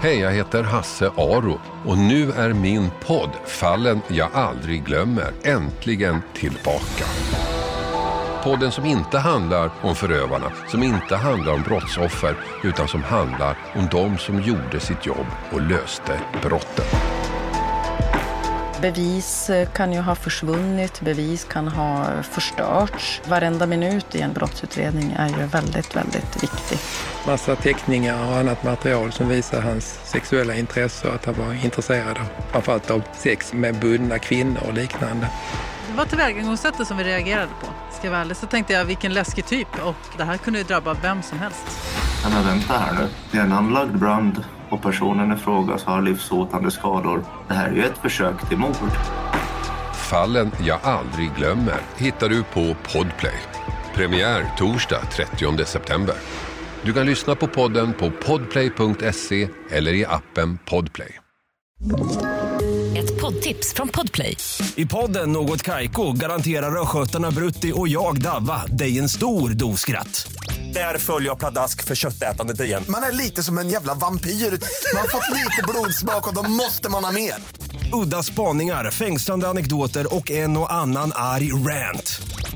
Hej, jag heter Hasse Aro och nu är min podd Fallen jag aldrig glömmer äntligen tillbaka. Podden som inte handlar om förövarna, som inte handlar om brottsoffer, utan som handlar om de som gjorde sitt jobb och löste brotten. Bevis eh, kan ju ha försvunnit, bevis kan ha förstörts. Varenda minut i en brottsutredning är ju väldigt, väldigt viktig. Massa teckningar och annat material som visar hans sexuella intresse och att han var intresserad av, framförallt av sex med bundna kvinnor och liknande. Det var tillvägagångssättet som vi reagerade på. Ska jag vara ärlig så tänkte jag vilken läskig typ och det här kunde ju drabba vem som helst. Men vänta här nu. Det är en anlagd brand och personen i fråga har livshotande skador. Det här är ju ett försök till mord. Fallen jag aldrig glömmer hittar du på Podplay. Premiär torsdag 30 september. Du kan lyssna på podden på podplay.se eller i appen Podplay. Ett poddtips från Podplay. I podden Något Kaiko garanterar östgötarna Brutti och jag, Davva, dig en stor dos skratt. Där följer jag pladask för köttätandet igen. Man är lite som en jävla vampyr. Man har fått lite blodsmak och då måste man ha mer. Udda spaningar, fängslande anekdoter och en och annan arg rant.